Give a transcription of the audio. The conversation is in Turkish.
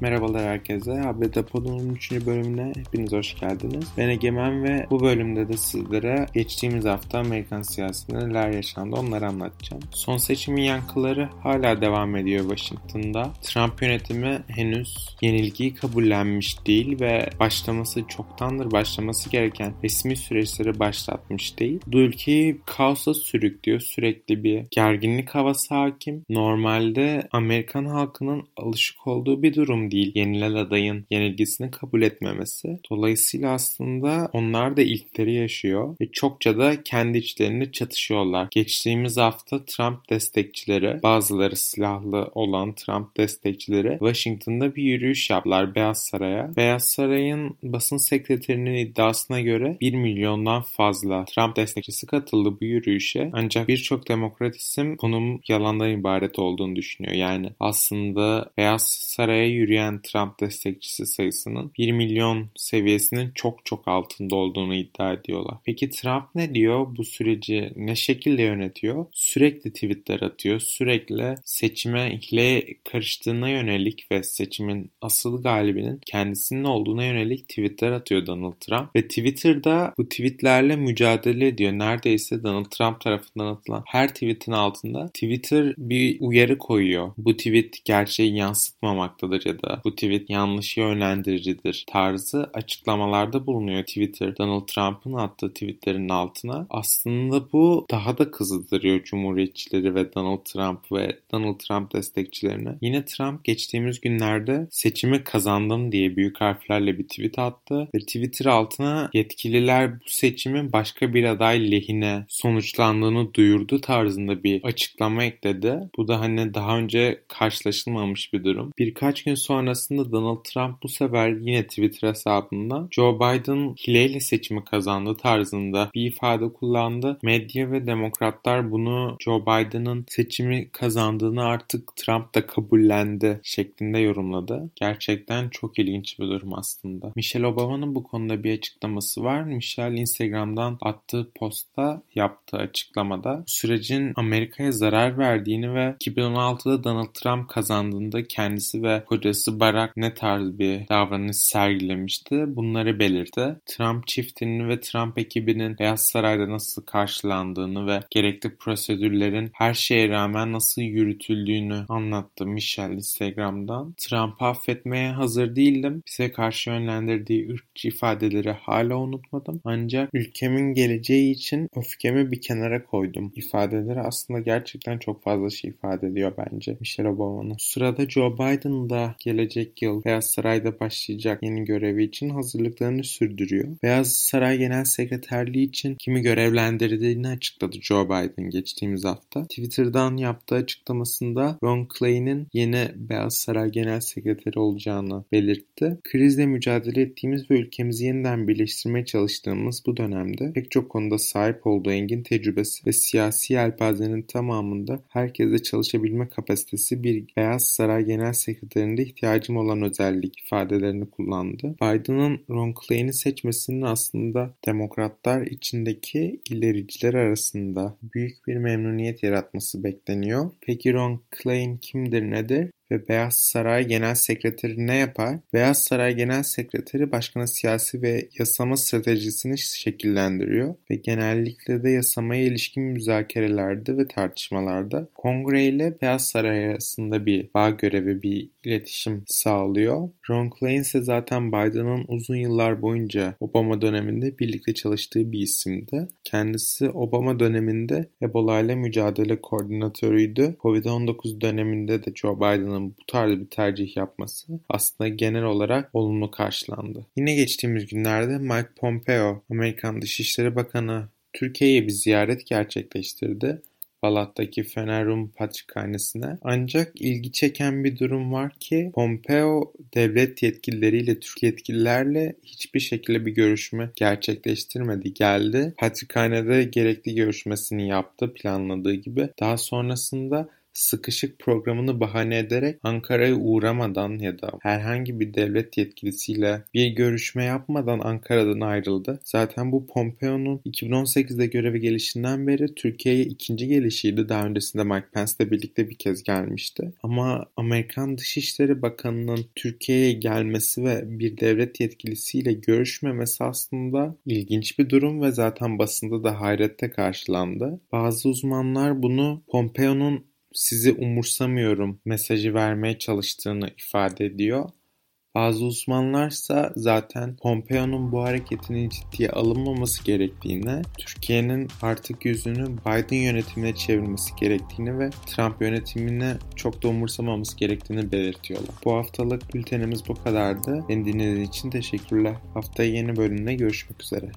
Merhabalar herkese. Haber Pod'un 13. bölümüne hepiniz hoş geldiniz. Ben Egemen ve bu bölümde de sizlere geçtiğimiz hafta Amerikan siyasetinde neler yaşandı onları anlatacağım. Son seçimin yankıları hala devam ediyor Washington'da. Trump yönetimi henüz yenilgiyi kabullenmiş değil ve başlaması çoktandır başlaması gereken resmi süreçleri başlatmış değil. Bu ülkeyi kaosa sürüklüyor. Sürekli bir gerginlik havası hakim. Normalde Amerikan halkının alışık olduğu bir durum değil yenilen adayın yenilgisini kabul etmemesi. Dolayısıyla aslında onlar da ilkleri yaşıyor ve çokça da kendi içlerinde çatışıyorlar. Geçtiğimiz hafta Trump destekçileri, bazıları silahlı olan Trump destekçileri Washington'da bir yürüyüş yaptılar Beyaz Saray'a. Beyaz Saray'ın basın sekreterinin iddiasına göre 1 milyondan fazla Trump destekçisi katıldı bu yürüyüşe. Ancak birçok demokrat isim bunun yalandan ibaret olduğunu düşünüyor. Yani aslında Beyaz Saray'a yürüyen yürüyen Trump destekçisi sayısının 1 milyon seviyesinin çok çok altında olduğunu iddia ediyorlar. Peki Trump ne diyor? Bu süreci ne şekilde yönetiyor? Sürekli tweetler atıyor. Sürekli seçime hile karıştığına yönelik ve seçimin asıl galibinin kendisinin olduğuna yönelik tweetler atıyor Donald Trump. Ve Twitter'da bu tweetlerle mücadele ediyor. Neredeyse Donald Trump tarafından atılan her tweetin altında Twitter bir uyarı koyuyor. Bu tweet gerçeği yansıtmamaktadır ya da da bu tweet yanlış yönlendiricidir tarzı açıklamalarda bulunuyor Twitter. Donald Trump'ın attığı tweetlerin altına. Aslında bu daha da kızdırıyor Cumhuriyetçileri ve Donald Trump ve Donald Trump destekçilerini. Yine Trump geçtiğimiz günlerde seçimi kazandım diye büyük harflerle bir tweet attı ve Twitter altına yetkililer bu seçimin başka bir aday lehine sonuçlandığını duyurdu tarzında bir açıklama ekledi. Bu da hani daha önce karşılaşılmamış bir durum. Birkaç gün sonra sonrasında Donald Trump bu sefer yine Twitter hesabında Joe Biden hileyle seçimi kazandı tarzında bir ifade kullandı. Medya ve demokratlar bunu Joe Biden'ın seçimi kazandığını artık Trump da kabullendi şeklinde yorumladı. Gerçekten çok ilginç bir durum aslında. Michelle Obama'nın bu konuda bir açıklaması var. Michelle Instagram'dan attığı posta yaptığı açıklamada sürecin Amerika'ya zarar verdiğini ve 2016'da Donald Trump kazandığında kendisi ve kocası babası Barack ne tarz bir davranış sergilemişti bunları belirtti. Trump çiftinin ve Trump ekibinin Beyaz Saray'da nasıl karşılandığını ve gerekli prosedürlerin her şeye rağmen nasıl yürütüldüğünü anlattı Michelle Instagram'dan. Trump'ı affetmeye hazır değildim. Bize karşı yönlendirdiği ırkçı ifadeleri hala unutmadım. Ancak ülkemin geleceği için öfkemi bir kenara koydum. İfadeleri aslında gerçekten çok fazla şey ifade ediyor bence Michelle Obama'nın. Sırada Joe Biden da gelecek yıl Beyaz Saray'da başlayacak yeni görevi için hazırlıklarını sürdürüyor. Beyaz Saray Genel Sekreterliği için kimi görevlendirdiğini açıkladı Joe Biden geçtiğimiz hafta. Twitter'dan yaptığı açıklamasında Ron Clay'nin yeni Beyaz Saray Genel Sekreteri olacağını belirtti. Krizle mücadele ettiğimiz ve ülkemizi yeniden birleştirmeye çalıştığımız bu dönemde pek çok konuda sahip olduğu engin tecrübesi ve siyasi yelpazenin tamamında herkese çalışabilme kapasitesi bir Beyaz Saray Genel Sekreterinde ihtiyacım olan özellik ifadelerini kullandı. Biden'ın Ron Clay'ini seçmesinin aslında demokratlar içindeki ilericiler arasında büyük bir memnuniyet yaratması bekleniyor. Peki Ron Clay kimdir nedir? Ve Beyaz Saray Genel Sekreteri ne yapar? Beyaz Saray Genel Sekreteri başkanın siyasi ve yasama stratejisini şekillendiriyor ve genellikle de yasamaya ilişkin müzakerelerde ve tartışmalarda Kongre ile Beyaz Saray arasında bir bağ görevi, bir iletişim sağlıyor. Ron Klain ise zaten Biden'ın uzun yıllar boyunca Obama döneminde birlikte çalıştığı bir isimdi. Kendisi Obama döneminde Ebola ile mücadele koordinatörüydü. Covid-19 döneminde de Joe Biden'ın Biden'ın bu tarz bir tercih yapması aslında genel olarak olumlu karşılandı. Yine geçtiğimiz günlerde Mike Pompeo, Amerikan Dışişleri Bakanı Türkiye'ye bir ziyaret gerçekleştirdi. Balat'taki Fenerum Patrikhanesi'ne. Ancak ilgi çeken bir durum var ki Pompeo devlet yetkilileriyle Türk yetkililerle hiçbir şekilde bir görüşme gerçekleştirmedi. Geldi Patrikhanede gerekli görüşmesini yaptı planladığı gibi. Daha sonrasında sıkışık programını bahane ederek Ankara'ya uğramadan ya da herhangi bir devlet yetkilisiyle bir görüşme yapmadan Ankara'dan ayrıldı. Zaten bu Pompeo'nun 2018'de göreve gelişinden beri Türkiye'ye ikinci gelişiydi. Daha öncesinde Mike Pence'le birlikte bir kez gelmişti. Ama Amerikan Dışişleri Bakanı'nın Türkiye'ye gelmesi ve bir devlet yetkilisiyle görüşmemesi aslında ilginç bir durum ve zaten basında da hayrette karşılandı. Bazı uzmanlar bunu Pompeo'nun sizi umursamıyorum mesajı vermeye çalıştığını ifade ediyor. Bazı uzmanlarsa zaten Pompeo'nun bu hareketinin ciddiye alınmaması gerektiğini, Türkiye'nin artık yüzünü Biden yönetimine çevirmesi gerektiğini ve Trump yönetimine çok da umursamaması gerektiğini belirtiyorlar. Bu haftalık bültenimiz bu kadardı. Beni dinlediğiniz için teşekkürler. Haftaya yeni bölümde görüşmek üzere.